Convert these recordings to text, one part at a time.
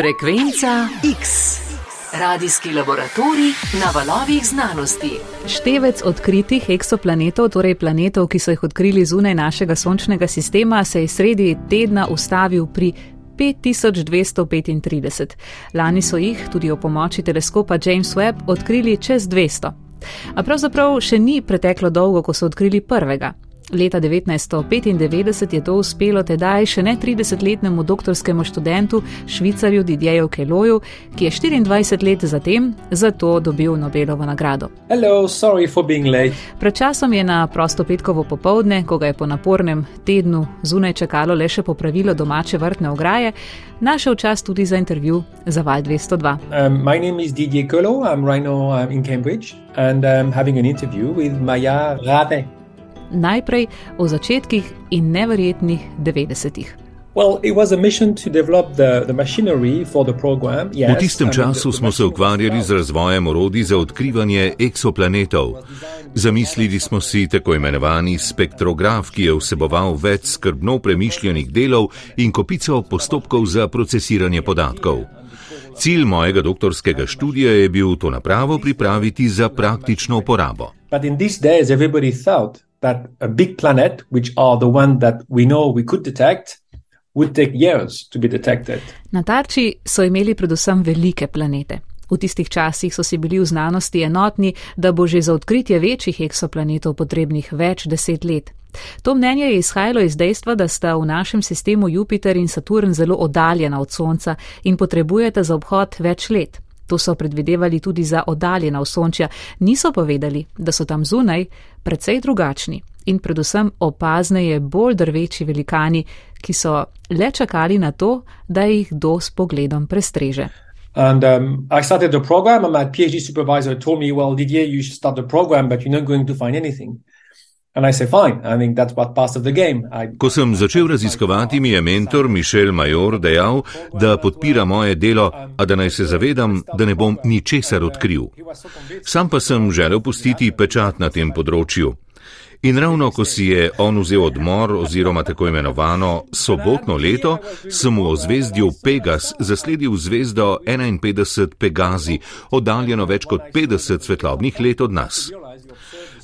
Frekvenca X. Radijski laboratorij na valovih znanosti. Števec odkritih eksoplanetov, torej planetov, ki so jih odkrili zunaj našega sončnega sistema, se je sredi tedna ustavil pri 5235. Lani so jih, tudi o pomoči teleskopa James Webb, odkrili čez 200. A pravzaprav še ni preteklo dolgo, ko so odkrili prvega. Leta 1995 je to uspelo tedaj še ne 30-letnemu doktorskemu študentu, švicarju Didjeju Keloju, ki je 24 let zatem za to dobil Nobelovo nagrado. Hello, Pred časom je na prosto petkovo popovdne, ko ga je po napornem tednu zunaj čakalo le še popravilo domače vrtne ograje, našel čas tudi za intervju za Val 202. Um, my name is Didier Kolo, I'm right now I'm in Cambridge and I'm having an interview with Maya Rade najprej o začetkih in neverjetnih 90-ih. Well, the, the program, yes, v tistem času smo se ukvarjali z razvojem orodij za odkrivanje eksoplanetov. Zamislili smo si tako imenovani spektrograf, ki je vseboval več skrbno premišljenih delov in kopico postopkov za procesiranje podatkov. Cilj mojega doktorskega študija je bil to napravo pripraviti za praktično uporabo that a big planet, which are the one that we know we could detect, would take years to be detected. Na tarči so imeli predvsem velike planete. V tistih časih so si bili v znanosti enotni, da bo že za odkritje večjih eksoplanetov potrebnih več deset let. To mnenje je izhajalo iz dejstva, da sta v našem sistemu Jupiter in Saturn zelo oddaljena od Sonca in potrebujeta za obhod več let. To so predvidevali tudi za oddaljena osončja, niso povedali, da so tam zunaj precej drugačni in predvsem opazneje bolj drveči velikani, ki so le čakali na to, da jih kdo s pogledom prestreže. And um, I started the program, and my PhD supervisor told me, Well, Didier, you should start the program, but you're not going to find anything. Ko sem začel raziskovati, mi je mentor Mišel Major dejal, da podpira moje delo, a da naj se zavedam, da ne bom ničesar odkril. Sam pa sem želel pustiti pečat na tem področju. In ravno ko si je on vzel odmor oziroma tako imenovano sobotno leto, sem v ozvezdju Pegas zasledil zvezdo 51 Pegazi, oddaljeno več kot 50 svetlobnih let od nas.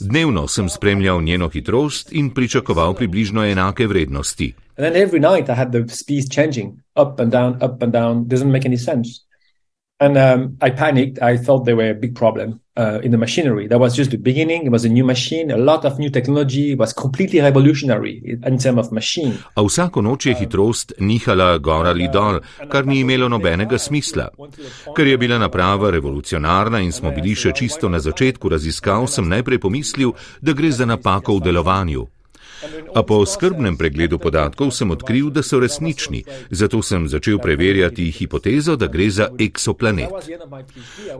Dnevno sem spremljal njeno hitrost in pričakoval približno enake vrednosti. And um, I panicked. I thought there were a big problem uh, in the machinery. That was just the beginning. It was a new machine, a lot of new technology. It was completely revolutionary in terms of machine. A vsako noč je hitrost nihala gor ali dol, kar ni imelo nobenega smisla. Ker je bila naprava revolucionarna in smo bili še čisto na začetku raziskav, sem najprej pomislil, da gre za napako v delovanju. A po skrbnem pregledu podatkov sem odkril, da so resnični, zato sem začel preverjati hipotezo, da gre za eksoplanet.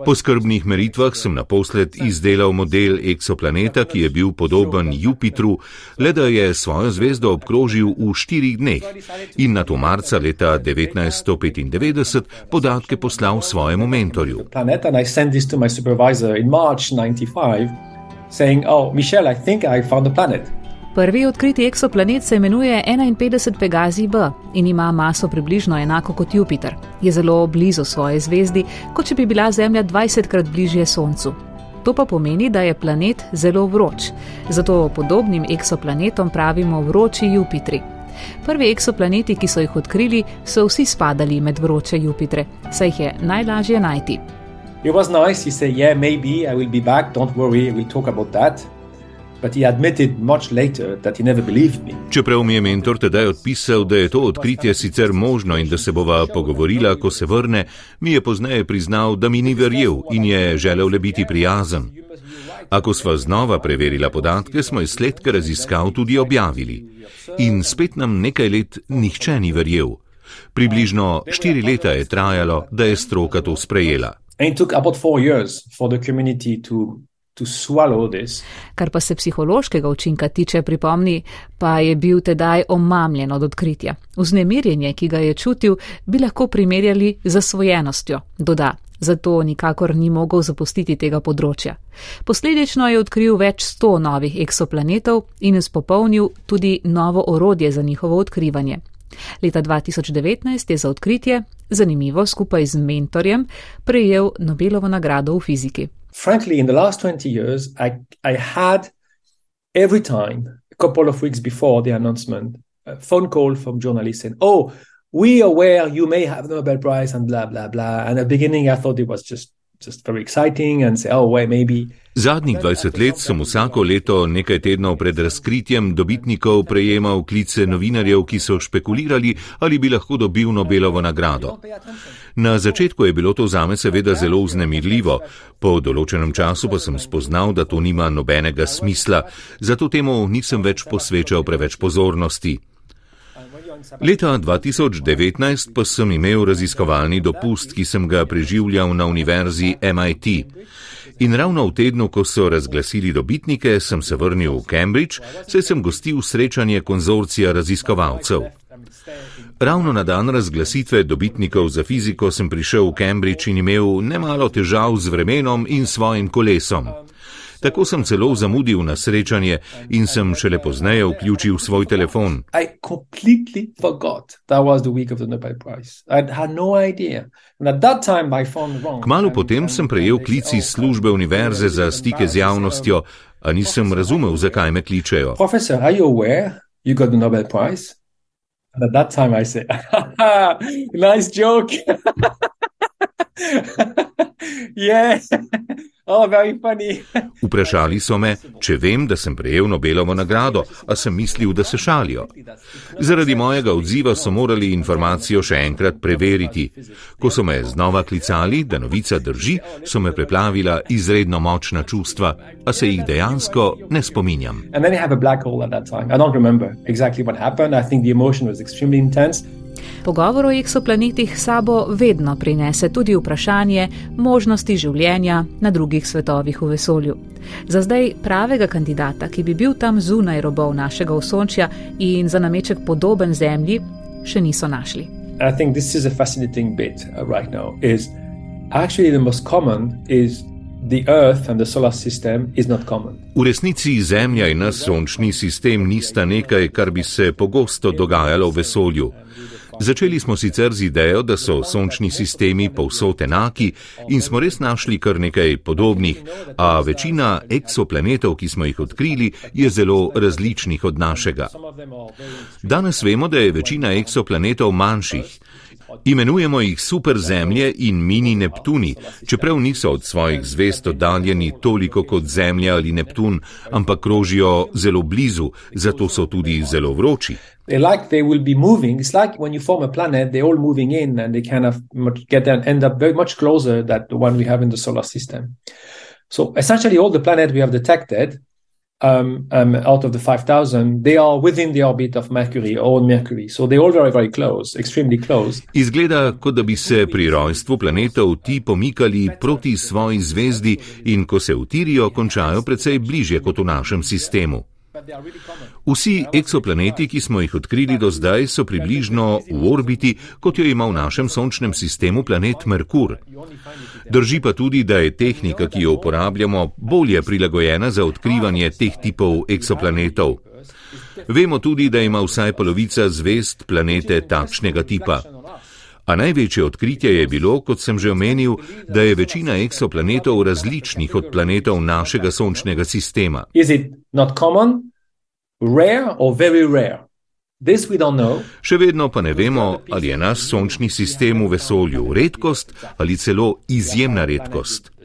Po skrbnih meritvah sem naposled izdelal model eksoplaneta, ki je bil podoben Jupitru, le da je svojo zvezdo obkrožil v štirih dneh in na to marca leta 1995 podatke poslal svojemu mentorju. Saying, oh, Michelle, I think I found the planet. Prvi odkriti eksoplanet se imenuje 51 Pegasi B in ima maso približno enako kot Jupiter. Je zelo blizu svoje zvezdi, kot če bi bila Zemlja 20 krat bližje Soncu. To pa pomeni, da je planet zelo vroč. Zato podobnim eksoplanetom pravimo vroči Jupitri. Prvi eksoplaneti, ki so jih odkrili, so vsi spadali med vroče Jupitre, saj jih je najlažje najti. It was nice, he said, yeah, maybe I will be back, don't worry, we'll talk about that. Čeprav mi je mentor tedaj odpisal, da je to odkritje sicer možno in da se bova pogovorila, ko se vrne, mi je pozneje priznal, da mi ni verjel in je želel le biti prijazen. Ako sva znova preverila podatke, smo izsledke raziskav tudi objavili. In spet nam nekaj let nihče ni verjel. Približno štiri leta je trajalo, da je stroka to sprejela. And it took about four years for the community to Kar pa se psihološkega učinka tiče, pripomni, pa je bil tedaj omamljen od odkritja. Vznemirjenje, ki ga je čutil, bi lahko primerjali z zasvojenostjo, doda. Zato nikakor ni mogel zapustiti tega področja. Posledično je odkril več sto novih eksoplanetov in izpopolnil tudi novo orodje za njihovo odkrivanje. Leta 2019 je za odkritje, zanimivo skupaj z mentorjem, prejel Nobelovo nagrado v fiziki. Frankly, in the last 20 years, I, I had every time, a couple of weeks before the announcement, a phone call from journalists saying, Oh, we are aware you may have Nobel Prize and blah, blah, blah. And at the beginning, I thought it was just oh. Zadnjih 20 let sem vsako leto nekaj tednov pred razkritjem dobitnikov prejemal klice novinarjev, ki so špekulirali, ali bi lahko dobil Nobelovo nagrado. Na začetku je bilo to zame seveda zelo vznemirljivo, po določenem času pa sem spoznal, da to nima nobenega smisla, zato temu nisem več posvečal preveč pozornosti. Leta 2019 pa sem imel raziskovalni dopust, ki sem ga preživljal na univerzi MIT. In ravno v tednu, ko so razglasili dobitnike, sem se vrnil v Cambridge, saj sem gostil srečanje konzorcija raziskovalcev. Ravno na dan razglasitve dobitnikov za fiziko sem prišel v Cambridge in imel nemalo težav z vremenom in svojim kolesom. Tako sem celo zamudil na srečanje in sem šele pozneje vključil svoj telefon. No Kmalo potem sem prejel klic iz službe univerze za stike z javnostjo, a nisem razumel, zakaj me kličejo. Profesor, are you aware you got the Nobel Prize? And at that time I said, nice joke. yeah. Oh, Vprašali so me, če vem, da sem prejel Nobelovo nagrado, a sem mislil, da se šalijo. Zaradi mojega odziva so morali informacijo še enkrat preveriti. Ko so me znova klicali, da novica drži, so me preplavila izredno močna čustva, a se jih dejansko ne spominjam. Pogovor o eksoplanetih sabo vedno prinese tudi vprašanje možnosti življenja na drugih svetovih v vesolju. Za zdaj pravega kandidata, ki bi bil tam zunaj robov našega osončja in za nameček podoben Zemlji, še niso našli. V resnici Zemlja in naš sončni sistem nista nekaj, kar bi se pogosto dogajalo v vesolju. Začeli smo sicer z idejo, da so sončni sistemi povsod enaki in smo res našli kar nekaj podobnih, a večina eksoplanetov, ki smo jih odkrili, je zelo različnih od našega. Danes vemo, da je večina eksoplanetov manjših. Imenujemo jih superzemlje in mini Neptuni, čeprav niso od svojih zvest oddaljeni toliko kot Zemlja ali Neptun, ampak krožijo zelo blizu, zato so tudi zelo vroči. They like they will be moving. It's like when you form a planet, they're all moving in and they kind of get and end up very much closer than the one we have in the solar system. So essentially, all the planets we have detected um, um, out of the 5,000, they are within the orbit of Mercury or Mercury. So they're all very, very close, extremely close. Izgleda, kot da bi se pri rojstvu planetov ti pomikali proti svoji zvezdi in ko se utirijo, končajo precej bližje kot v našem sistemu. Vsi eksoplaneti, ki smo jih odkrili do zdaj, so približno v orbiti, kot jo ima v našem sončnem sistemu planet Merkur. Drži pa tudi, da je tehnika, ki jo uporabljamo, bolje prilagojena za odkrivanje teh tipov eksoplanetov. Vemo tudi, da ima vsaj polovica zvest planete takšnega tipa. A največje odkritje je bilo, kot sem že omenil, da je večina eksoplanetov različnih od planetov našega sončnega sistema. Še vedno pa ne vemo, ali je naš sončni sistem v vesolju redkost ali celo izjemna redkost.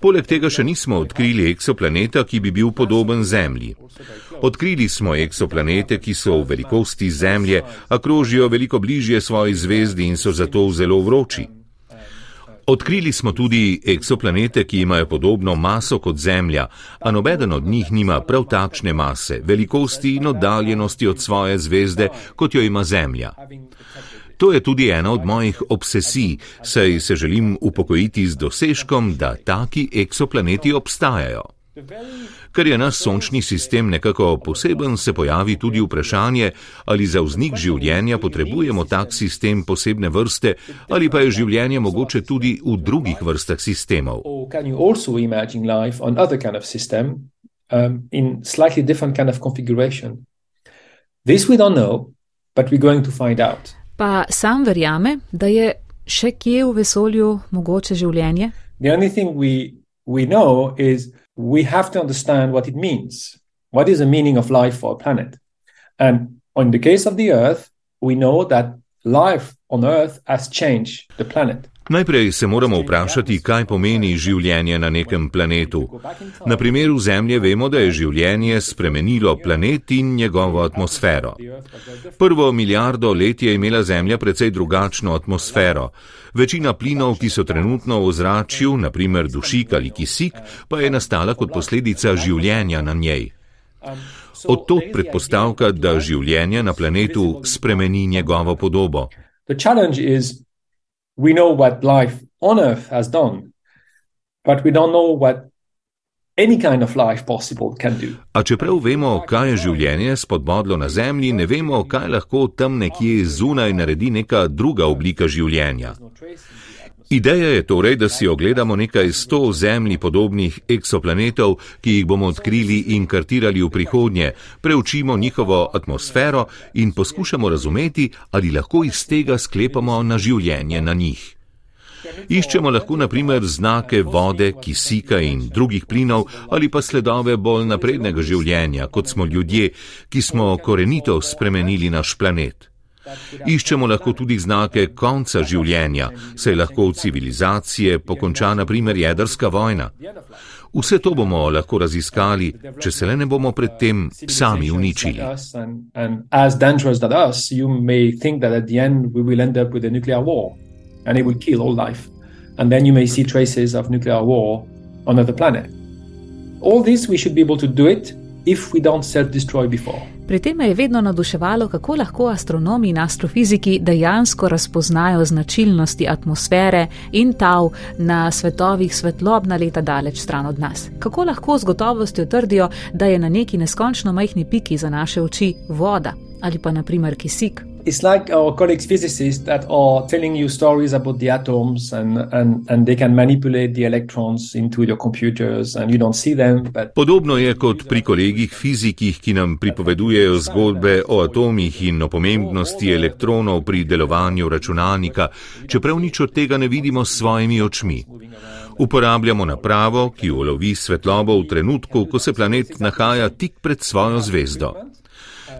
Poleg tega še nismo odkrili eksoplaneta, ki bi bil podoben Zemlji. Odkrili smo eksoplanete, ki so v velikosti Zemlje, a krožijo veliko bližje svoji zvezdi in so zato zelo vroči. Odkrili smo tudi eksoplanete, ki imajo podobno maso kot Zemlja, a nobeden od njih nima prav takšne mase, velikosti in oddaljenosti od svoje zvezde, kot jo ima Zemlja. To je tudi ena od mojih obsesij, saj se želim upokojiti z dosežkom, da taki eksoplaneti obstajajo. Ker je naš sončni sistem nekako poseben, se pojavi tudi vprašanje, ali za vznik življenja potrebujemo tak sistem posebne vrste, ali pa je življenje mogoče tudi v drugih vrstah sistemov. Um, This we don't know, but we're going to find out. Pa sam verjame, da je še kje v vesolju mogoče življenje? The only thing we we know is we have to understand what it means. What is the meaning of life for a planet? And in the case of the Earth, we know that life on Earth has changed the planet. Najprej se moramo vprašati, kaj pomeni življenje na nekem planetu. Na primeru Zemlje vemo, da je življenje spremenilo planet in njegovo atmosfero. Prvo milijardo let je imela Zemlja precej drugačno atmosfero. Večina plinov, ki so trenutno v ozračju, naprimer dušik ali kisik, pa je nastala kot posledica življenja na njej. Od to predpostavka, da življenje na planetu spremeni njegovo podobo. We know what life on Earth has done, but we don't know what any kind of life possible can do. A čeprav vemo, kaj je življenje spodbodlo na Zemlji, ne vemo, kaj lahko tam nekje zunaj naredi neka druga oblika življenja. Ideja je torej, da si ogledamo nekaj sto zemlji podobnih eksoplanetov, ki jih bomo odkrili in kartirali v prihodnje, preučimo njihovo atmosfero in poskušamo razumeti, ali lahko iz tega sklepamo na življenje na njih. Iščemo lahko naprimer znake vode, kisika in drugih plinov ali pa sledove bolj naprednega življenja, kot smo ljudje, ki smo korenito spremenili naš planet. Iščemo lahko tudi znake konca življenja, saj lahko v civilizacije pokonča naprimer jedrska vojna. Vse to bomo lahko raziskali, če se le ne bomo predtem sami uničili. All this we should be able to do it if we don't self-destroy before. Pri tem me je vedno naduševalo, kako lahko astronomi in astrofiziki dejansko razpoznajo značilnosti atmosfere in tav na svetovih svetlobna leta daleč stran od nas. Kako lahko z gotovostjo trdijo, da je na neki neskončno majhni piki za naše oči voda ali pa naprimer kisik. It's like our colleagues physicists that are telling you stories about the atoms and, and, and they can manipulate the electrons into your computers and you don't see them. But... Podobno je kot pri kolegih fizikih, ki nam pripovedujejo zgodbe o atomih in o pomembnosti elektronov pri delovanju računalnika, čeprav nič od tega ne vidimo s svojimi očmi. Uporabljamo napravo, ki ulovi svetlobo v trenutku, ko se planet nahaja tik pred svojo zvezdo.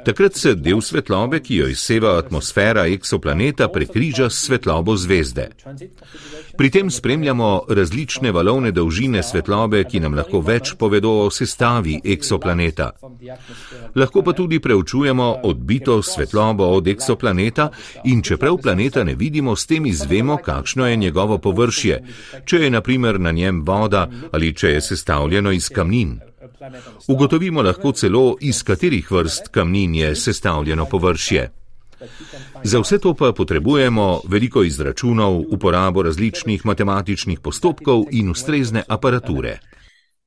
Takrat se del svetlobe, ki jo izseva atmosfera eksoplaneta, prekriža s svetlobo zvezde. Pri tem spremljamo različne valovne dolžine svetlobe, ki nam lahko več povedo o sestavi eksoplaneta. Lahko pa tudi preučujemo odbito svetlobo od eksoplaneta in čeprav planeta ne vidimo, s tem izvemo, kakšno je njegovo površje, če je naprimer na njem voda ali če je sestavljeno iz kamnin. Ugotovimo lahko celo, iz katerih vrst kamnin je sestavljeno površje. Za vse to pa potrebujemo veliko izračunov, uporabo različnih matematičnih postopkov in ustrezne aparature.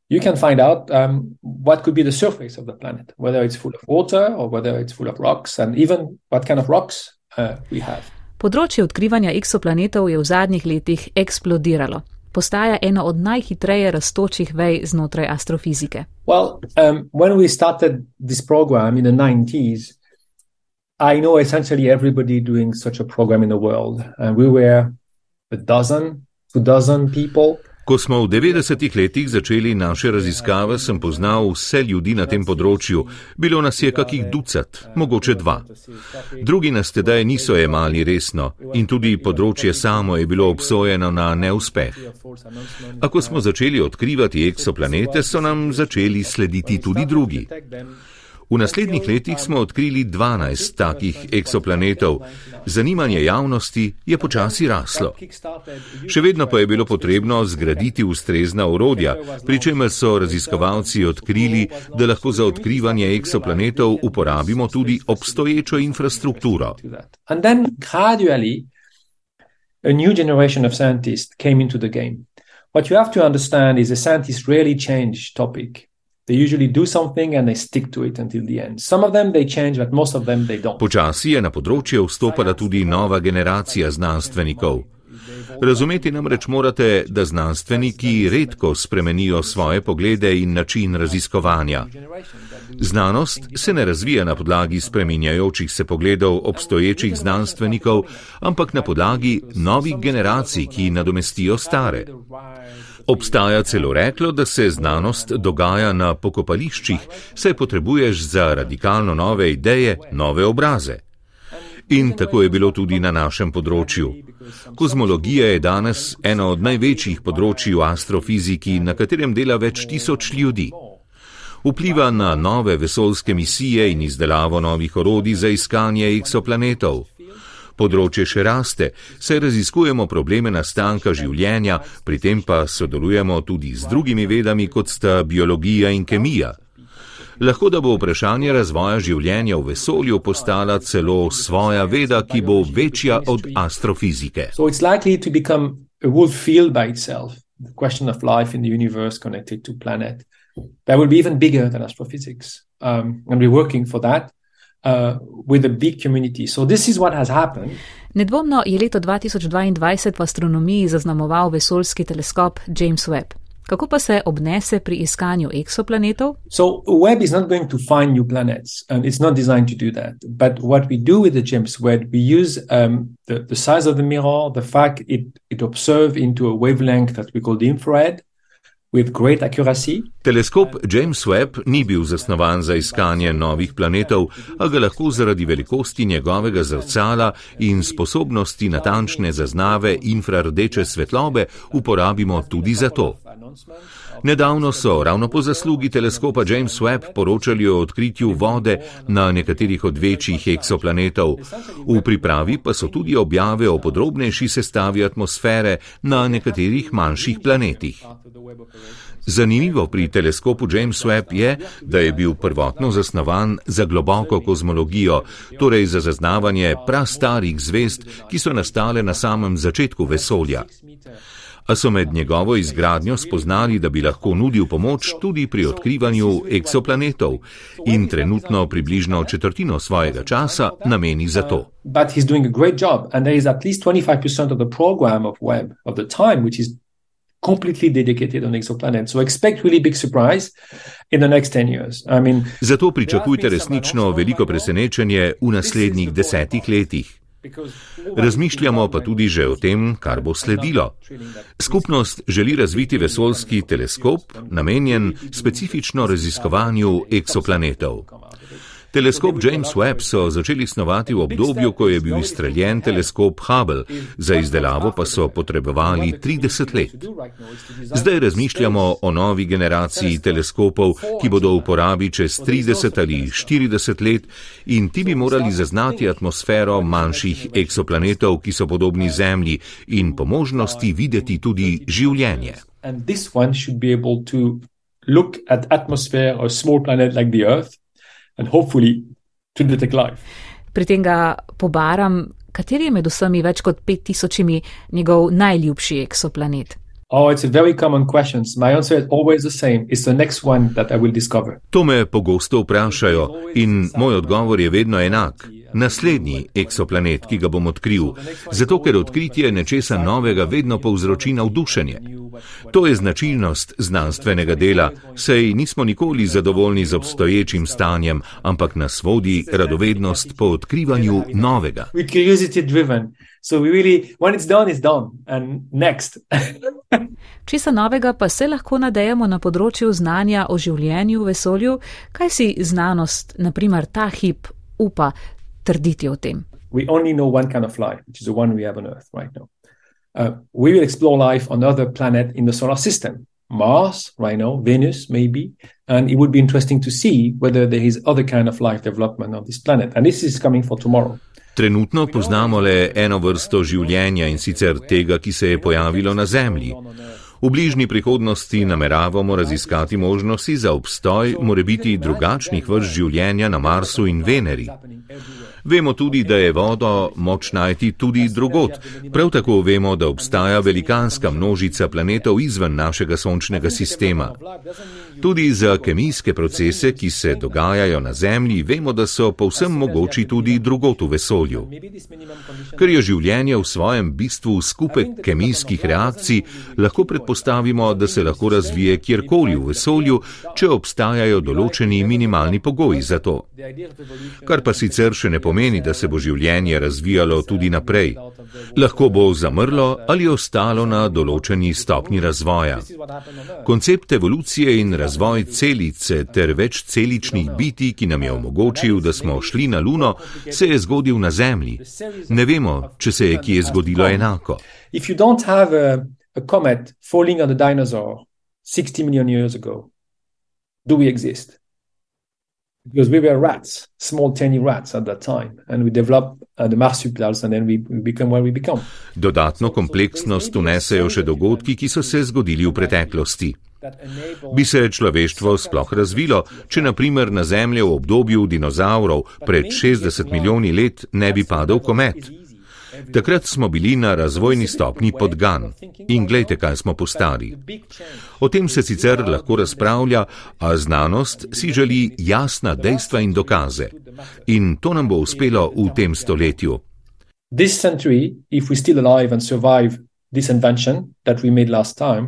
You can find out um, what could be the surface of the planet, whether it's full of water or whether it's full of rocks, and even what kind of rocks uh, we have. Področje odkrivanja eksoplanetov je v zadnjih letih eksplodiralo postaja ena od najhitreje raztočih vej znotraj astrofizike. Well, um, when we started this program in the 90s, I know essentially everybody doing such a program in the world, and we were a dozen, two dozen people. Ko smo v 90-ih letih začeli naše raziskave, sem poznal vse ljudi na tem področju. Bilo nas je kakih ducat, mogoče dva. Drugi nas tedaj niso jemali resno in tudi področje samo je bilo obsojeno na neuspeh. A ko smo začeli odkrivati eksoplanete, so nam začeli slediti tudi drugi. V naslednjih letih smo odkrili 12 takih eksoplanetov. Zanimanje javnosti je počasi raslo. Še vedno pa je bilo potrebno zgraditi ustrezna urodja, pri čemer so raziskovalci odkrili, da lahko za odkrivanje eksoplanetov uporabimo tudi obstoječo infrastrukturo. What you have to understand is that scientists really change topic. Počasi je na področje vstopala tudi nova generacija znanstvenikov. Razumeti namreč morate, da znanstveniki redko spremenijo svoje poglede in način raziskovanja. Znanost se ne razvija na podlagi spreminjajočih se pogledov obstoječih znanstvenikov, ampak na podlagi novih generacij, ki nadomestijo stare. Obstaja celo reklo, da se znanost dogaja na pokopališčih, saj potrebuješ za radikalno nove ideje nove obraze. In tako je bilo tudi na našem področju. Kozmologija je danes eno od največjih področji v astrofiziki, na katerem dela več tisoč ljudi. Vpliva na nove vesoljske misije in izdelavo novih orodij za iskanje eksoplanetov. Področje še raste, saj raziskujemo probleme nastanka življenja, pri tem pa sodelujemo tudi z drugimi vedami, kot sta biologija in kemija. Lahko da bo vprašanje razvoja življenja v vesolju postala celo svoja veda, ki bo večja od astrofizike. The question of life in the universe connected to planet that will be even bigger than astrophysics. Um, and we're working for that. Uh, with a big community. So this is what has happened. Nedvomno je leto 2022 v astronomiji zaznamoval vesoljski teleskop James Webb. Kako pa se obnese pri iskanju eksoplanetov? So Webb is not going to find new planets and it's not designed to do that. But what we do with the James Webb, we use um, the, the size of the mirror, the fact it, it observes into a wavelength that we call the infrared, Teleskop James Webb ni bil zasnovan za iskanje novih planetov, a ga lahko zaradi velikosti njegovega zrcala in sposobnosti natančne zaznave infrardeče svetlobe uporabimo tudi za to. Nedavno so ravno po zaslugi teleskopa James Webb poročali o odkritju vode na nekaterih od večjih eksoplanetov. V pripravi pa so tudi objave o podrobnejši sestavi atmosfere na nekaterih manjših planetih. Zanimivo pri teleskopu James Webb je, da je bil prvotno zasnovan za globoko kozmologijo, torej za zaznavanje prastarih zvest, ki so nastale na samem začetku vesolja a so med njegovo izgradnjo spoznali, da bi lahko nudil pomoč tudi pri odkrivanju eksoplanetov in trenutno približno četrtino svojega časa nameni za to. Completely dedicated on exoplanets. So expect really big surprise in the next 10 years. I mean, Zato pričakujte resnično veliko presenečenje v naslednjih desetih letih. Razmišljamo pa tudi že o tem, kar bo sledilo. Skupnost želi razviti vesoljski teleskop, namenjen specifično raziskovanju eksoplanetov. Teleskop James Webb so začeli snovati v obdobju, ko je bil izstreljen teleskop Hubble, za izdelavo pa so potrebovali 30 let. Zdaj razmišljamo o novi generaciji teleskopov, ki bodo v uporabi čez 30 ali 40 let in ti bi morali zaznati atmosfero manjših eksoplanetov, ki so podobni Zemlji in po možnosti videti tudi življenje. Look at atmosphere of a small planet like the Earth and hopefully to detect life. Pri tem ga pobaram, kateri je med vsemi več kot 5000 njegov najljubši eksoplanet. Oh, it's a very common question. My answer is always the same. It's the next one that I will discover. To me pogosto vprašajo in moj odgovor je vedno enak. Naslednji eksoplanet, ki ga bom odkril, zato ker odkritje nečesa novega vedno povzroči navdušenje. To je značilnost znanstvenega dela, sej nismo nikoli zadovoljni z obstoječim stanjem, ampak nas vodi radovednost po odkrivanju novega. Česa novega pa se lahko nadejamo na področju znanja o življenju v vesolju, kaj si znanost, naprimer ta hip, upa trditi o tem? We only know one kind of life, which is the one we have on Earth right now. Uh, we will explore life on other planets in the solar system. Mars, right now, Venus, maybe, and it would be interesting to see whether there is other kind of life development on this planet. And this is coming for tomorrow. Trenutno poznamo le eno vrsto življenja in sicer tega, ki se je pojavilo na Zemlji. V bližnji prihodnosti nameravamo raziskati možnosti za obstoj morebiti drugačnih vrst življenja na Marsu in Veneri. Vemo tudi, da je vodo moč najti tudi drugot. Prav tako vemo, da obstaja velikanska množica planetov izven našega sončnega sistema. Tudi za kemijske procese, ki se dogajajo na Zemlji, vemo, da so povsem mogoči tudi drugot v vesolju. Ker je življenje v svojem bistvu skupek kemijskih reakcij, lahko predpostavljamo, postavimo, da se lahko razvije kjerkoli v vesolju, če obstajajo določeni minimalni pogoji za to. Kar pa sicer še ne pomeni, da se bo življenje razvijalo tudi naprej. Lahko bo zamrlo ali ostalo na določeni stopni razvoja. Koncept evolucije in razvoj celice ter več celičnih biti, ki nam je omogočil, da smo šli na Luno, se je zgodil na Zemlji. Ne vemo, če se je kje zgodilo enako. If you don't have a, a comet falling on a dinosaur 60 million years ago, do we exist? Because we were rats, small tiny rats at that time, and we developed uh, the marsupials, and then we, we become what we become. Dodatno kompleksnost unesejo še dogodki, ki so se zgodili v preteklosti. Bi se človeštvo sploh razvilo, če naprimer na Zemljo v obdobju dinozaurov pred 60 milijoni let ne bi padel komet? Takrat smo bili na razvojni stopni podgan in gledajte, kaj smo postali. O tem se sicer lahko razpravlja, a znanost si želi jasna dejstva in dokaze. In to nam bo uspelo v tem stoletju. This century, if we still alive and survive this invention that we made last time,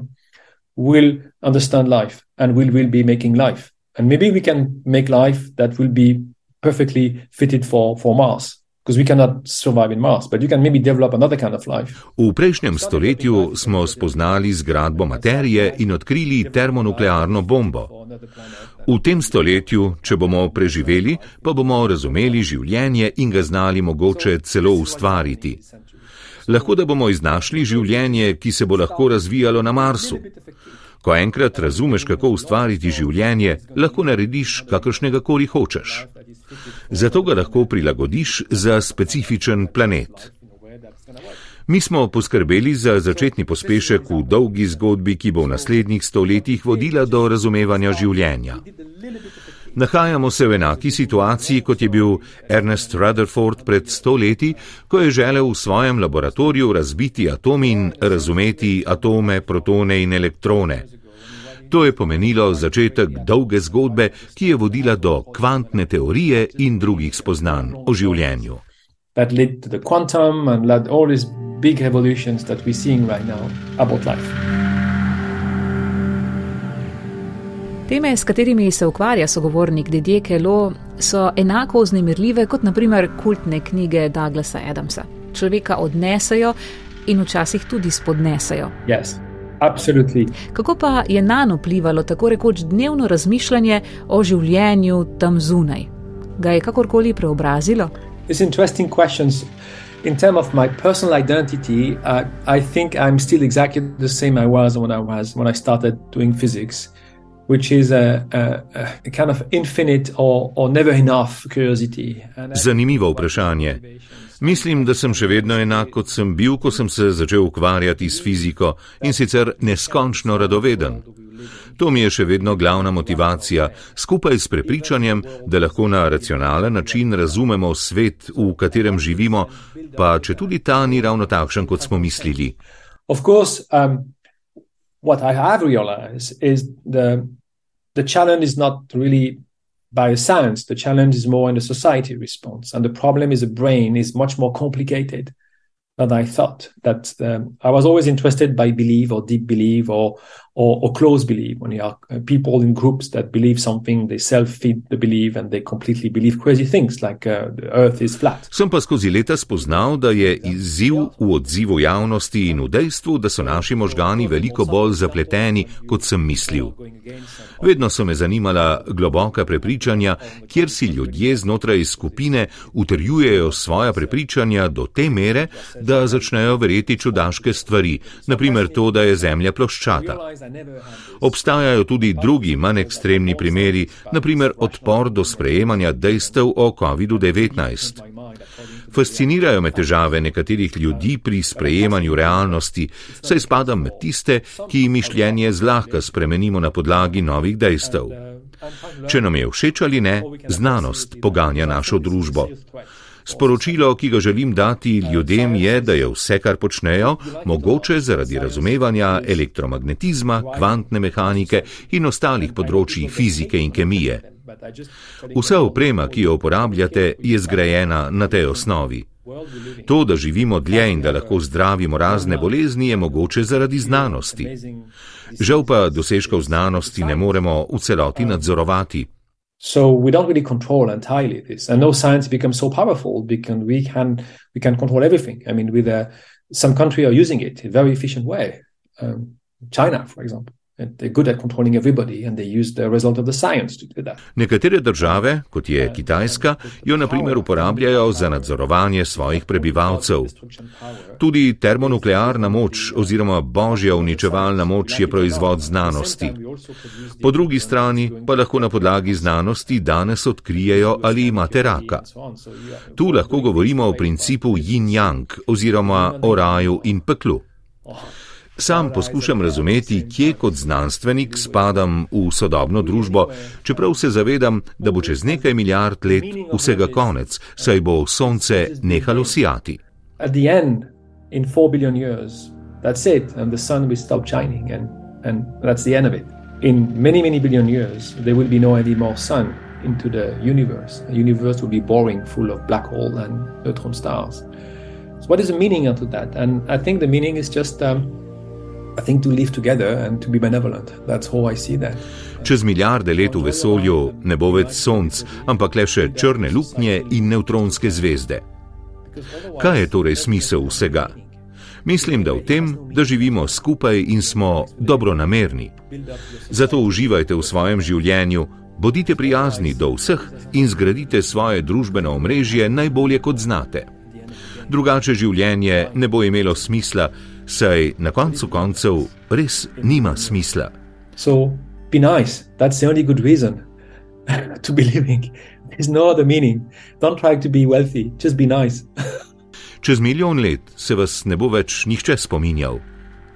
will understand life and will will be making life. And maybe we can make life that will be perfectly fitted for, for Mars. Mars, kind of v prejšnjem stoletju smo spoznali zgradbo materije in odkrili termonuklearno bombo. V tem stoletju, če bomo preživeli, pa bomo razumeli življenje in ga znali mogoče celo ustvariti. Lahko da bomo iznašli življenje, ki se bo lahko razvijalo na Marsu. Ko enkrat razumeš, kako ustvariti življenje, lahko narediš kakršnega koli hočeš zato ga lahko prilagodiš za specifičen planet. Mi smo poskrbeli za začetni pospešek v dolgi zgodbi, ki bo v naslednjih stoletjih vodila do razumevanja življenja. Nahajamo se v enaki situaciji, kot je bil Ernest Rutherford pred stoletji, ko je želel v svojem laboratoriju razbiti atom in razumeti atome, protone in elektrone. To je pomenilo začetek dolge zgodbe, ki je vodila do kvantne teorije in drugih spoznanj o življenju. Teme, s katerimi se ukvarja sogovornik Didje Kelo, so enako vznemirljive kot naprimer kultne knjige Douglasa Adamsa. Človeka odnesejo in včasih tudi spodnesejo. Yes. Absolutely. Kako pa je na njo vplivalo tako rekoč dnevno razmišljanje o življenju tam zunaj? Ga je kakorkoli preobrazilo? In terms of my personal identity, uh, I think I'm still exactly the same I was when I was when I started doing physics, Zanimivo vprašanje. Mislim, da sem še vedno enak, kot sem bil, ko sem se začel ukvarjati s fiziko in sicer neskončno radoveden. To mi je še vedno glavna motivacija, skupaj s prepričanjem, da lahko na racionalen način razumemo svet, v katerem živimo, pa če tudi ta ni ravno takšen, kot smo mislili. Course, um, the challenge is not really bioscience. The challenge is more in the society response. And the problem is the brain is much more complicated than I thought. That um, I was always interested by belief or deep belief or or, or close belief. When you are uh, people in groups that believe something, they self-feed the belief and they completely believe crazy things like uh, the earth is flat. Sem pa skozi leta spoznal, da je izziv v odzivu javnosti in v dejstvu, da so naši možgani veliko bolj zapleteni, kot sem mislil. Vedno so me zanimala globoka prepričanja, kjer si ljudje znotraj skupine utrjujejo svoja prepričanja do te mere, da začnejo verjeti čudaške stvari, naprimer to, da je Zemlja ploščata. Obstajajo tudi drugi, manj ekstremni primeri, naprimer odpor do sprejemanja dejstev o COVID-19. Fascinirajo me težave nekaterih ljudi pri sprejemanju realnosti, saj spadam med tiste, ki mišljenje zlahka spremenimo na podlagi novih dejstev. Če nam je všeč ali ne, znanost poganja našo družbo. Sporočilo, ki ga želim dati ljudem, je, da je vse, kar počnejo, mogoče zaradi razumevanja elektromagnetizma, kvantne mehanike in ostalih področji fizike in kemije. Vsa oprema, ki jo uporabljate, je zgrajena na tej osnovi. To, da živimo dlje in da lahko zdravimo razne bolezni, je mogoče zaradi znanosti. Žal pa dosežkov znanosti ne moremo v celoti nadzorovati. So we don't really control entirely this, and no science becomes so powerful because we can we can control everything. I mean, with a, some country are using it in a very efficient way. Um, China, for example. Nekatere države, kot je Kitajska, jo naprimer uporabljajo za nadzorovanje svojih prebivalcev. Tudi termonuklearna moč oziroma božja uničevalna moč je proizvod znanosti. Po drugi strani pa lahko na podlagi znanosti danes odkrijejo, ali imate raka. Tu lahko govorimo o principu yin-yang oziroma o raju in peklu. Sam poskušam razumeti, kje kot znanstvenik spadam v sodobno družbo, čeprav se zavedam, da bo čez nekaj milijard let vsega konec, saj bo sonce nehalo sijati. In many, many billion years, there will be no any more sun into the universe. The universe will be boring, full of black hole and neutron stars. So, what is the meaning of that? And I think the meaning is just um, Čez milijarde let v vesolju ne bo več sonc, ampak le še črne luknje in nevtronske zvezde. Kaj je torej smisel vsega? Mislim, da v tem, da živimo skupaj in smo dobronamerni. Zato uživajte v svojem življenju, bodite prijazni do vseh in zgradite svoje družbeno omrežje najbolje kot znate. Drugače življenje ne bo imelo smisla, saj na koncu koncev res nima smisla. So, be nice, that's the only good reason to be living. There's no other meaning. Don't try to be wealthy, just be nice. Čez milijon let se vas ne bo več nihče spominjal.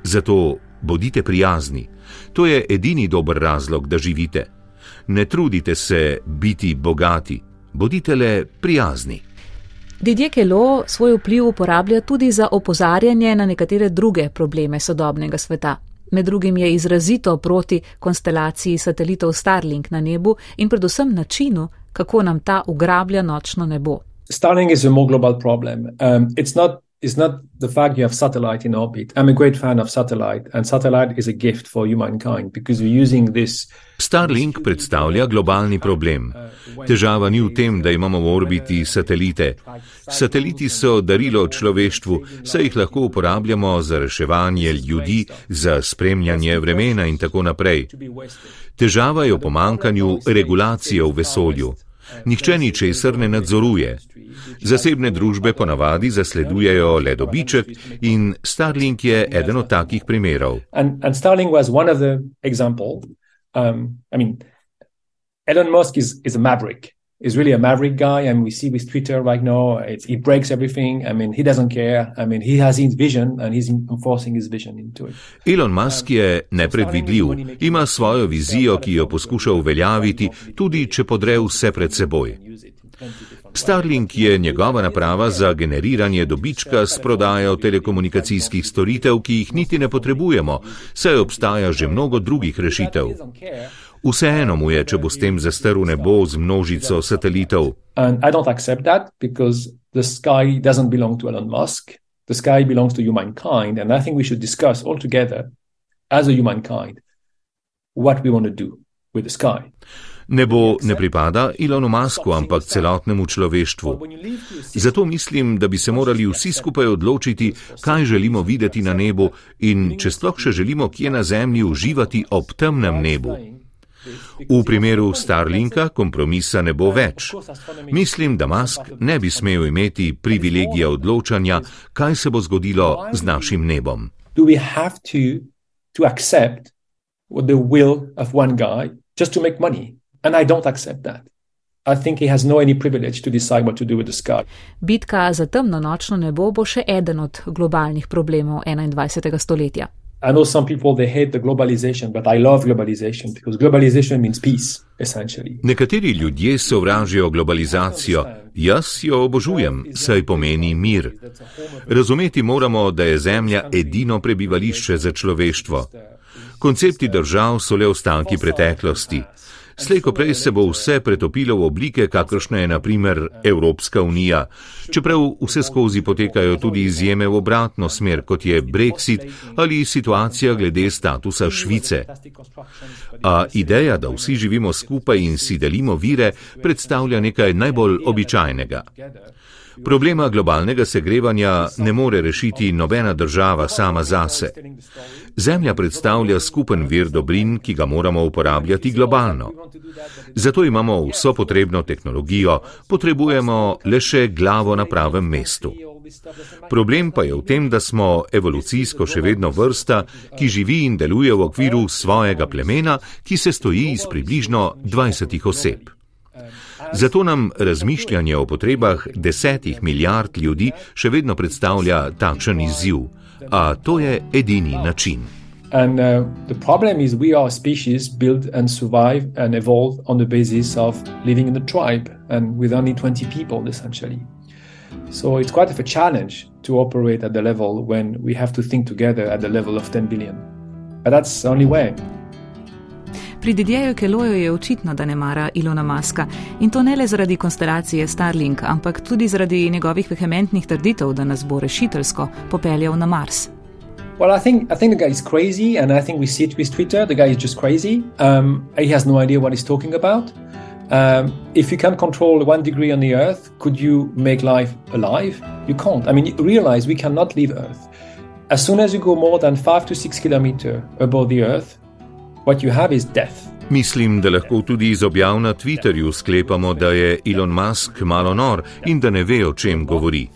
Zato bodite prijazni. To je edini dober razlog, da živite. Ne trudite se biti bogati, bodite le prijazni. Didier Kelo svoj vpliv uporablja tudi za opozarjanje na nekatere druge probleme sodobnega sveta. Med drugim je izrazito proti konstelaciji satelitov Starlink na nebu in predvsem načinu, kako nam ta ugrablja nočno nebo. Starlink je zelo globalni problem. Um, It's not the fact you have satellite in orbit. I'm a great fan of satellite, and satellite is a gift for humankind because we're using this. Starlink predstavlja globalni problem. Težava ni v tem, da imamo v orbiti satelite. Sateliti so darilo človeštvu, saj jih lahko uporabljamo za reševanje ljudi, za spremljanje vremena in tako naprej. Težava je v pomankanju regulacije v vesolju. Nihče ničesar ne nadzoruje. Zasebne družbe ponavadi zasledujejo le dobiček in Starlink je eden od takih primerov. And, and Starlink was one of the example. Um, I mean, Elon Musk is, is a maverick. Is really a maverick guy. and we see with Twitter right now, it's, he breaks everything. I mean, he doesn't care. I mean, he has his vision and he's enforcing his vision into it. Elon Musk je nepredvidljiv. Ima svojo vizijo, ki jo poskuša uveljaviti, tudi če podre vse pred seboj. Starlink je njegova naprava za generiranje dobička s prodajo telekomunikacijskih storitev, ki jih niti ne potrebujemo, saj obstaja že mnogo drugih rešitev. Vseeno mu je, če bo s tem zastrl nebo z množico satelitov. The sky belongs to humankind, and I think we should discuss all together as a humankind what we want to do with the sky. Nebo ne pripada Ilonu Masku, ampak celotnemu človeštvu. Zato mislim, da bi se morali vsi skupaj odločiti, kaj želimo videti na nebu in če sploh še želimo kje na zemlji uživati ob temnem nebu. V primeru Starlinka kompromisa ne bo več. Mislim, da Musk ne bi smel imeti privilegija odločanja, kaj se bo zgodilo z našim nebom. No Bitka za temno nočno nebo bo še eden od globalnih problemov 21. stoletja. I know some people they hate the globalization, but I love globalization because globalization means peace, essentially. Nekateri ljudje sovražijo globalizacijo, jaz jo obožujem, saj pomeni mir. Razumeti moramo, da je Zemlja edino prebivališče za človeštvo. Koncepti držav so le ostanki preteklosti. Slejko prej se bo vse pretopilo v oblike, kakršna je naprimer Evropska unija, čeprav vse skozi potekajo tudi izjeme v obratno smer, kot je Brexit ali situacija glede statusa Švice. A ideja, da vsi živimo skupaj in si delimo vire, predstavlja nekaj najbolj običajnega. Problema globalnega segrevanja ne more rešiti nobena država sama zase. Zemlja predstavlja skupen vir dobrin, ki ga moramo uporabljati globalno. Zato imamo vso potrebno tehnologijo, potrebujemo le še glavo na pravem mestu. Problem pa je v tem, da smo evolucijsko še vedno vrsta, ki živi in deluje v okviru svojega plemena, ki se stoji iz približno 20 oseb. Zato nam razmišljanje o potrebah desetih milijard ljudi še vedno predstavlja takšen izziv, a to je edini način. And uh, the problem is, we are a species built and survive and evolve on the basis of living in a tribe and with only 20 people, essentially. So it's quite of a challenge to operate at the level when we have to think together at the level of 10 billion. But that's the only way. Pri Didjeju Keloju je očitno, da ne mara Ilona Maska in to ne le zaradi konstelacije Starlink, ampak tudi zaradi njegovih vehementnih trditev, da nas bo rešiteljsko popeljal na Mars. Well, I think I think the guy is crazy, and I think we see it with Twitter. The guy is just crazy. Um, he has no idea what he's talking about. Um, if you can control one degree on the Earth, could you make life alive? You can't. I mean, realize we cannot leave Earth. As soon as you go more than five to six kilometers above the Earth, what you have is death. Mislim, da lahko tudi iz objav na Twitterju sklepamo, da je Elon Musk malo nor in da ne ve, o čem govori.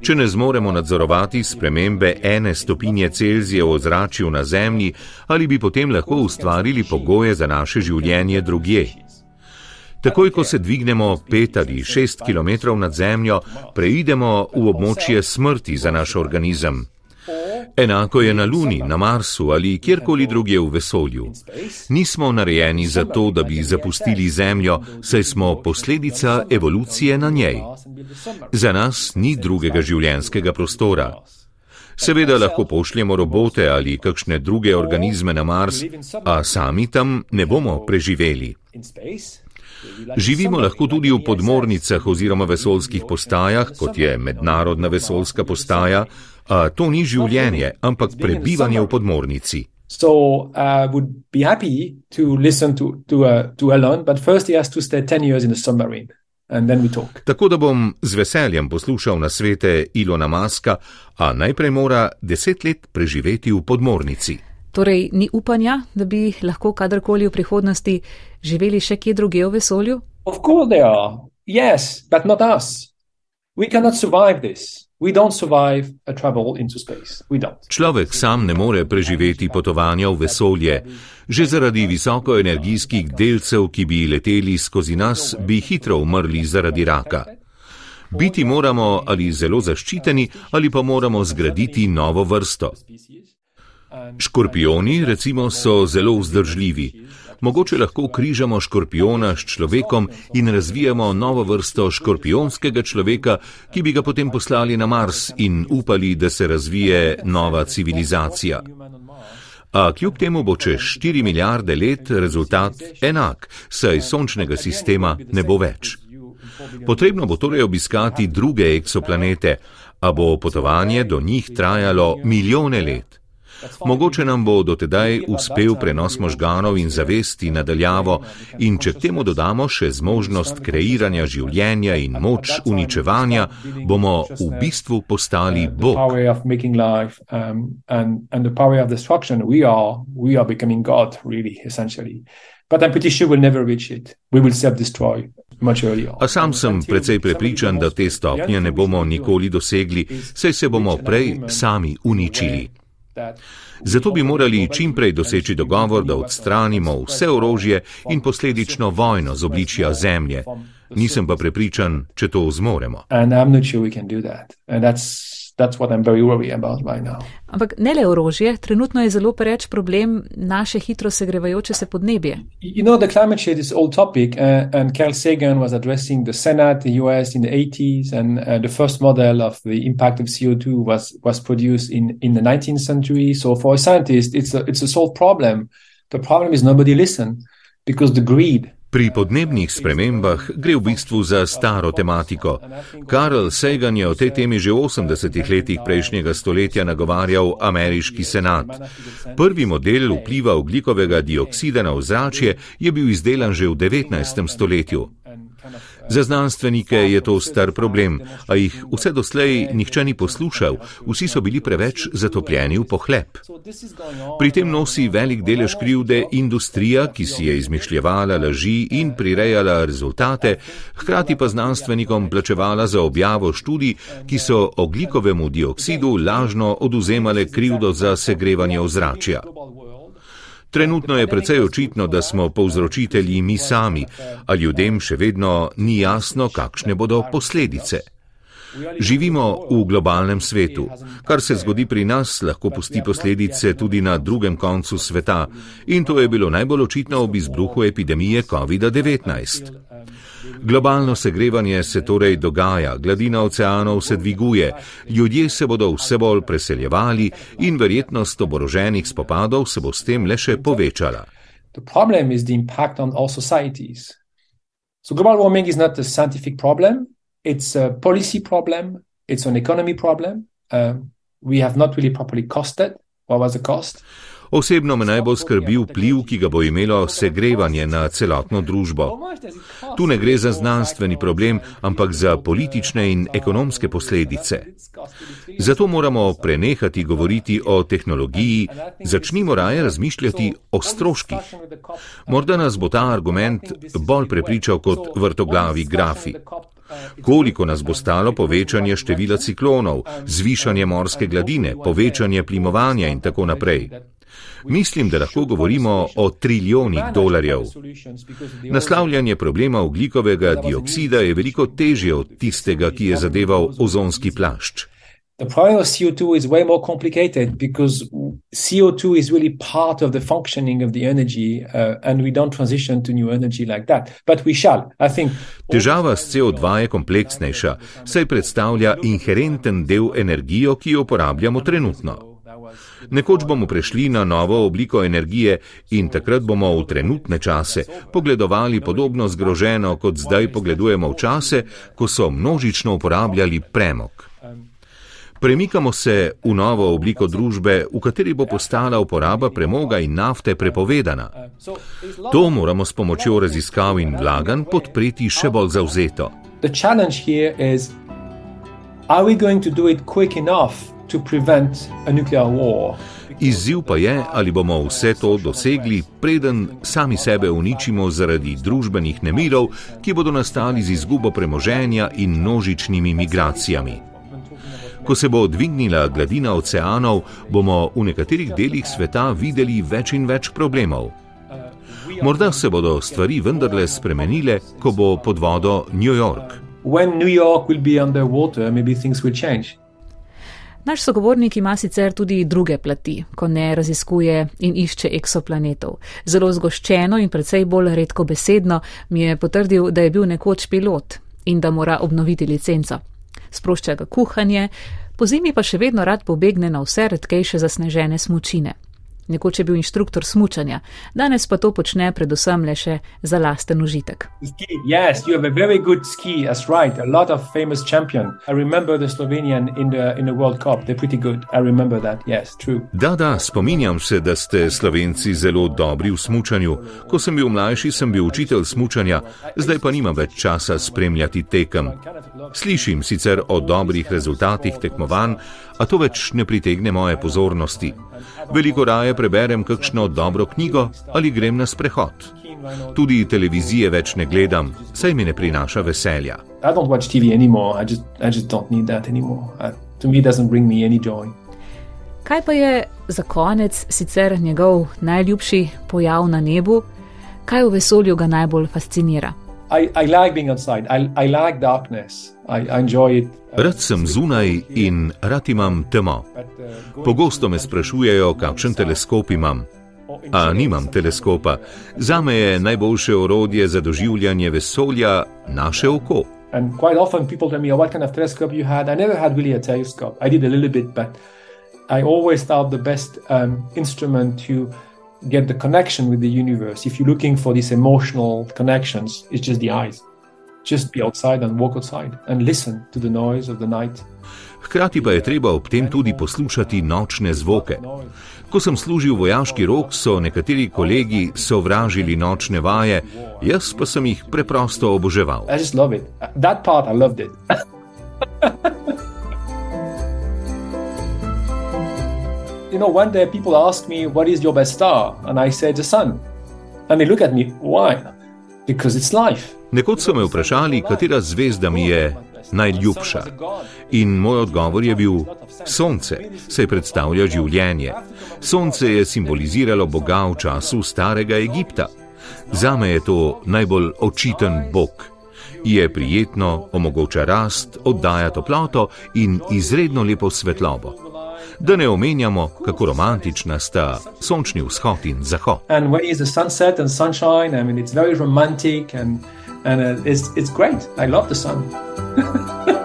Če ne zmoremo nadzorovati spremembe ene stopinje Celzija v ozračju na Zemlji, ali bi potem lahko ustvarili pogoje za naše življenje drugje? Takoj, ko se dvignemo pet ali šest km nad Zemljo, preidemo v območje smrti za naš organizem. Enako je na Luni, na Marsu ali kjerkoli drugje v vesolju. Nismo narejeni za to, da bi zapustili Zemljo, saj smo posledica evolucije na njej. Za nas ni drugega življenskega prostora. Seveda lahko pošljemo robote ali kakšne druge organizme na Mars, a sami tam ne bomo preživeli. Živimo lahko tudi v podmornicah oziroma vesolskih postajah, kot je Mednarodna vesolska postaja, a to ni življenje, ampak prebivanje v podmornici. So I uh, would be happy to listen to, to, uh, to Elon, but first he has to stay 10 years in the submarine. Tako da bom z veseljem poslušal na svete Ilona Maska, a najprej mora deset let preživeti v podmornici. Torej, ni upanja, da bi lahko kadarkoli v prihodnosti živeli še kje druge v vesolju? Yes, but not us. We cannot survive this. Človek sam ne more preživeti potovanja v vesolje. Že zaradi visokoenergijskih delcev, ki bi leteli skozi nas, bi hitro umrli zaradi raka. Biti moramo ali zelo zaščiteni, ali pa moramo zgraditi novo vrsto. Škorpioni, recimo, so zelo vzdržljivi. Mogoče lahko križamo škorpiona s človekom in razvijamo novo vrsto škorpionskega človeka, ki bi ga potem poslali na Mars in upali, da se razvije nova civilizacija. A kljub temu bo čez 4 milijarde let rezultat enak, saj sončnega sistema ne bo več. Potrebno bo torej obiskati druge eksoplanete, a bo potovanje do njih trajalo milijone let. Mogoče nam bo dotedaj uspel prenos možganov in zavesti nadaljavo in če k temu dodamo še zmožnost kreiranja življenja in moč uničevanja, bomo v bistvu postali Bog. A sam sem precej prepričan, da te stopnje ne bomo nikoli dosegli, saj se bomo prej sami uničili. that Zato bi morali čimprej doseči dogovor, da odstranimo vse orožje in posledično vojno z obličja zemlje. Nisem pa prepričan, če to zmoremo. that's what I'm very worried about right now. Ampak ne le orožje, trenutno je zelo pereč problem naše hitro segrevajoče se podnebje. You know, the climate change is old topic, uh, and Carl Sagan was addressing the Senate, the US in the 80s, and uh, the first model of the impact of CO2 was was produced in in the 19th century. So for a scientist, it's a it's a solved problem. The problem is nobody listened. because the greed Pri podnebnih spremembah gre v bistvu za staro tematiko. Karl Sagan je o tej temi že v 80-ih letih prejšnjega stoletja nagovarjal ameriški senat. Prvi model vpliva oglikovega dioksida na ozračje je bil izdelan že v 19. stoletju. Za znanstvenike je to star problem, a jih vse doslej nihče ni poslušal, vsi so bili preveč zatopljeni v pohlep. Pri tem nosi velik delež krivde industrija, ki si je izmišljevala laži in prirejala rezultate, hkrati pa znanstvenikom plačevala za objavo študij, ki so oglikovemu dioksidu lažno oduzemale krivdo za segrevanje ozračja. Trenutno je precej očitno, da smo povzročitelji mi sami, a ljudem še vedno ni jasno, kakšne bodo posledice. Živimo v globalnem svetu. Kar se zgodi pri nas, lahko pusti posledice tudi na drugem koncu sveta. In to je bilo najbolj očitno ob izbruhu epidemije COVID-19. Globalno segrevanje se torej dogaja, gladina oceanov se dviguje, ljudje se bodo vse bolj preseljevali in verjetnost oboroženih spopadov se bo s tem le še povečala. So global warming is not a scientific problem, it's a policy problem, it's an economy problem. Uh, we have not really properly costed what was the cost. Osebno me najbolj skrbi vpliv, ki ga bo imelo segrevanje na celotno družbo. Tu ne gre za znanstveni problem, ampak za politične in ekonomske posledice. Zato moramo prenehati govoriti o tehnologiji, začnimo raje razmišljati o stroških. Morda nas bo ta argument bolj prepričal kot vrtoglavi grafi. Koliko nas bo stalo povečanje števila ciklonov, zvišanje morske gladine, povečanje plimovanja in tako naprej. Mislim, da lahko govorimo o trilijonih dolarjev. Naslavljanje problema oglikovega dioksida je veliko težje od tistega, ki je zadeval ozonski plašč. The of CO2 is way more complicated because CO2 is really part of the functioning of the energy, uh, and we don't transition to new energy like that. But we shall, I think. Težava s CO2 je kompleksnejša, saj predstavlja inherenten del energijo, ki jo uporabljamo trenutno. Nekoč bomo prešli na novo obliko energije in takrat bomo v trenutne čase pogledovali podobno zgroženo, kot zdaj pogledujemo v čase, ko so množično uporabljali premog. Premikamo se v novo obliko družbe, v kateri bo postala uporaba premoga in nafte prepovedana. To moramo s pomočjo raziskav in vlaganj podpreti še bolj zauzeto. Are we going to do it quick enough Izziv pa je, ali bomo vse to dosegli, preden sami sebe uničimo zaradi družbenih nemirov, ki bodo nastali z izgubo premoženja in množičnimi migracijami. Ko se bo dvignila gladina oceanov, bomo v nekaterih delih sveta videli več in več problemov. Morda se bodo stvari vendarle spremenile, ko bo pod vodo New York. When New York will be underwater, maybe things will change. Naš sogovornik ima sicer tudi druge plati, ko ne raziskuje in išče eksoplanetov. Zelo zgoščeno in precej bolj redko besedno mi je potrdil, da je bil nekoč pilot in da mora obnoviti licenco. Sprošča ga kuhanje, po zimi pa še vedno rad pobegne na vse redkejše zasnežene smučine. Nekoč je bil inštruktor smučanja, danes pa to počne predvsem le še za lasten užitek. Yes, you have a very good ski, that's right. A lot of famous champion. I remember the Slovenian in the, in the World Cup. They're pretty good. I remember that. Yes, true. Da, da, spominjam se, da ste Slovenci zelo dobri v smučanju. Ko sem bil mlajši, sem bil učitelj smučanja, zdaj pa nimam več časa spremljati tekem. Slišim sicer o dobrih rezultatih tekmovanj, a to več ne pritegne moje pozornosti. Veliko raje preberem kakšno dobro knjigo ali grem na sprehod. Tudi televizije več ne gledam, saj mi ne prinaša veselja. Kaj pa je za konec sicer njegov najljubši pojav na nebu, kaj v vesolju ga najbolj fascinira? I, I like being outside. I, I like darkness. I, I enjoy it. Rad sem zunaj in rad imam temo. Pogosto me sprašujejo, kakšen teleskop imam. A nimam teleskopa. Zame je najboljše orodje za doživljanje vesolja naše oko. And quite often people tell me, oh, what kind of telescope you had? I never had really a telescope. I did a little bit, but I always thought the best um, instrument to get the connection with the universe, if you're looking for these emotional connections, it's just the eyes. Just be outside and walk outside and listen to the noise of the night. Hkrati pa je treba ob tem tudi poslušati nočne zvoke. Ko sem služil vojaški rok, so nekateri kolegi sovražili nočne vaje, jaz pa sem jih preprosto oboževal. you know, one day people ask me, What is your best star? And I say, The sun. And they look at me, Why? Because it's life. Nekoč so me vprašali, katera zvezda mi je najljubša. In moj odgovor je bil: Sonce, saj predstavlja življenje. Sonce je simboliziralo Boga v času starega Egipta. Zame je to najbolj očiten Bog. Je prijetno, omogoča rast, oddaja toploto in izredno lepo svetlobo. Da ne omenjamo, kako romantična sta sončni vzhod in zahod. And uh, it's, it's great. I love the sun.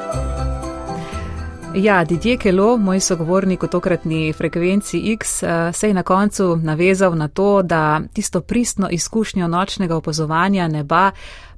Ja, Didier Kelo, moj sogovornik v tokratni frekvenci X, uh, se je na koncu navezal na to, da tisto pristno izkušnjo nočnega opazovanja neba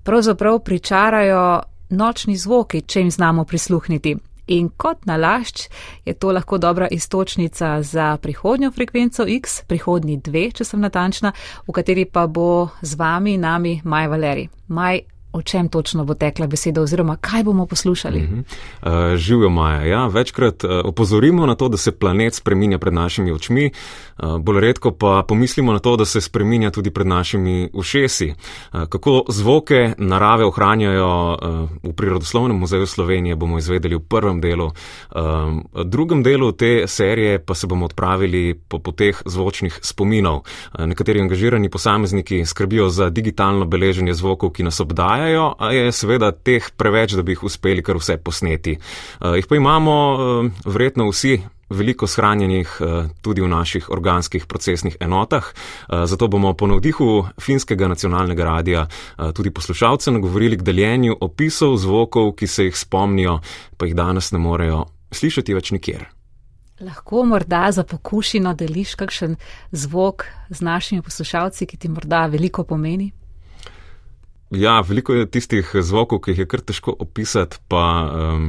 pravzaprav pričarajo nočni zvoki, če jim znamo prisluhniti. In kot nalašč je to lahko dobra istočnica za prihodnjo frekvenco X, prihodnji dve, če sem natančna, v kateri pa bo z vami, nami, Maj Valeri. Maj, o čem točno bo tekla beseda, oziroma kaj bomo poslušali. Uh -huh. uh, Živijo Maja. Ja, večkrat uh, opozorimo na to, da se planet spreminja pred našimi očmi, uh, bolj redko pa pomislimo na to, da se spreminja tudi pred našimi ušesi. Uh, kako zvoke narave ohranjajo uh, v Prirodoslovnem muzeju Slovenije, bomo izvedeli v prvem delu. Uh, v drugem delu te serije pa se bomo odpravili po poteh zvočnih spominov. Uh, nekateri angažirani posamezniki skrbijo za digitalno beleženje zvokov, ki nas obdajajo obstajajo, a je seveda teh preveč, da bi jih uspeli kar vse posneti. Jih pa imamo uh, verjetno vsi. Veliko shranjenih uh, tudi v naših organskih procesnih enotah, uh, zato bomo po navdihu finskega nacionalnega radia uh, tudi poslušalce nagovorili k deljenju opisov zvokov, ki se jih spomnijo, pa jih danes ne morejo slišati več nikjer. Lahko morda za pokušino deliš kakšen zvok z našimi poslušalci, ki ti morda veliko pomeni? Ja, veliko je tistih zvokov, ki jih je kar težko opisati, pa um,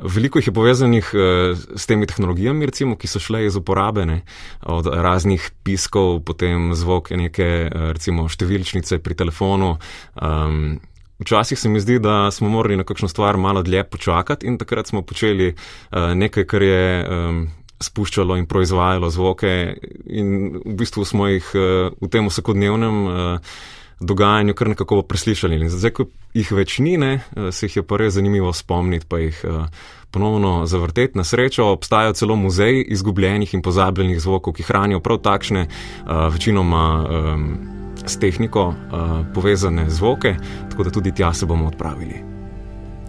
veliko jih je povezanih uh, s temi tehnologijami, recimo, ki so šle iz uporabe, ne, od raznih piskov, potem zvok neke, uh, recimo, številčnice pri telefonu. Um, Včasih se mi zdi, da smo morali na kakšno stvar malo dlje počakati in takrat smo počeli uh, nekaj, kar je um, spuščalo in proizvajalo zvoke in v bistvu smo jih uh, v tem vsakodnevnem uh, dogajanju kar nekako preslišali. In zdaj, ko jih več ni, ne, eh, se jih je pa res zanimivo spomniti, pa jih uh, ponovno zavrteti. Na srečo obstajajo celo muzeji izgubljenih in pozabljenih zvokov, ki hranijo prav takšne, uh, večinoma um, s tehniko uh, povezane zvoke, tako da tudi tja se bomo odpravili.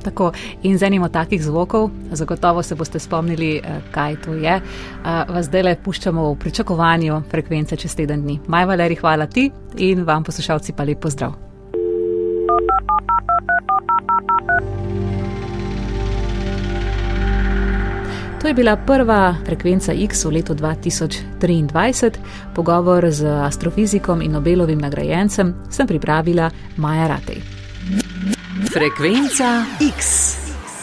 Tako, in z enim od takih zvokov, zagotovo se boste spomnili, eh, kaj to je. Eh, vas zdaj le puščamo v pričakovanju frekvence čez teden dni. Maj Valeri, hvala ti in vam poslušalci pa lep pozdrav. To je bila prva frekvenca X v letu 2023. Pogovor z astrofizikom in Nobelovim nagrajencem sem pripravila Maja Ratej. Frekvenca X,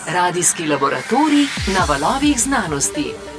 radijski laboratorij na valovih znanosti.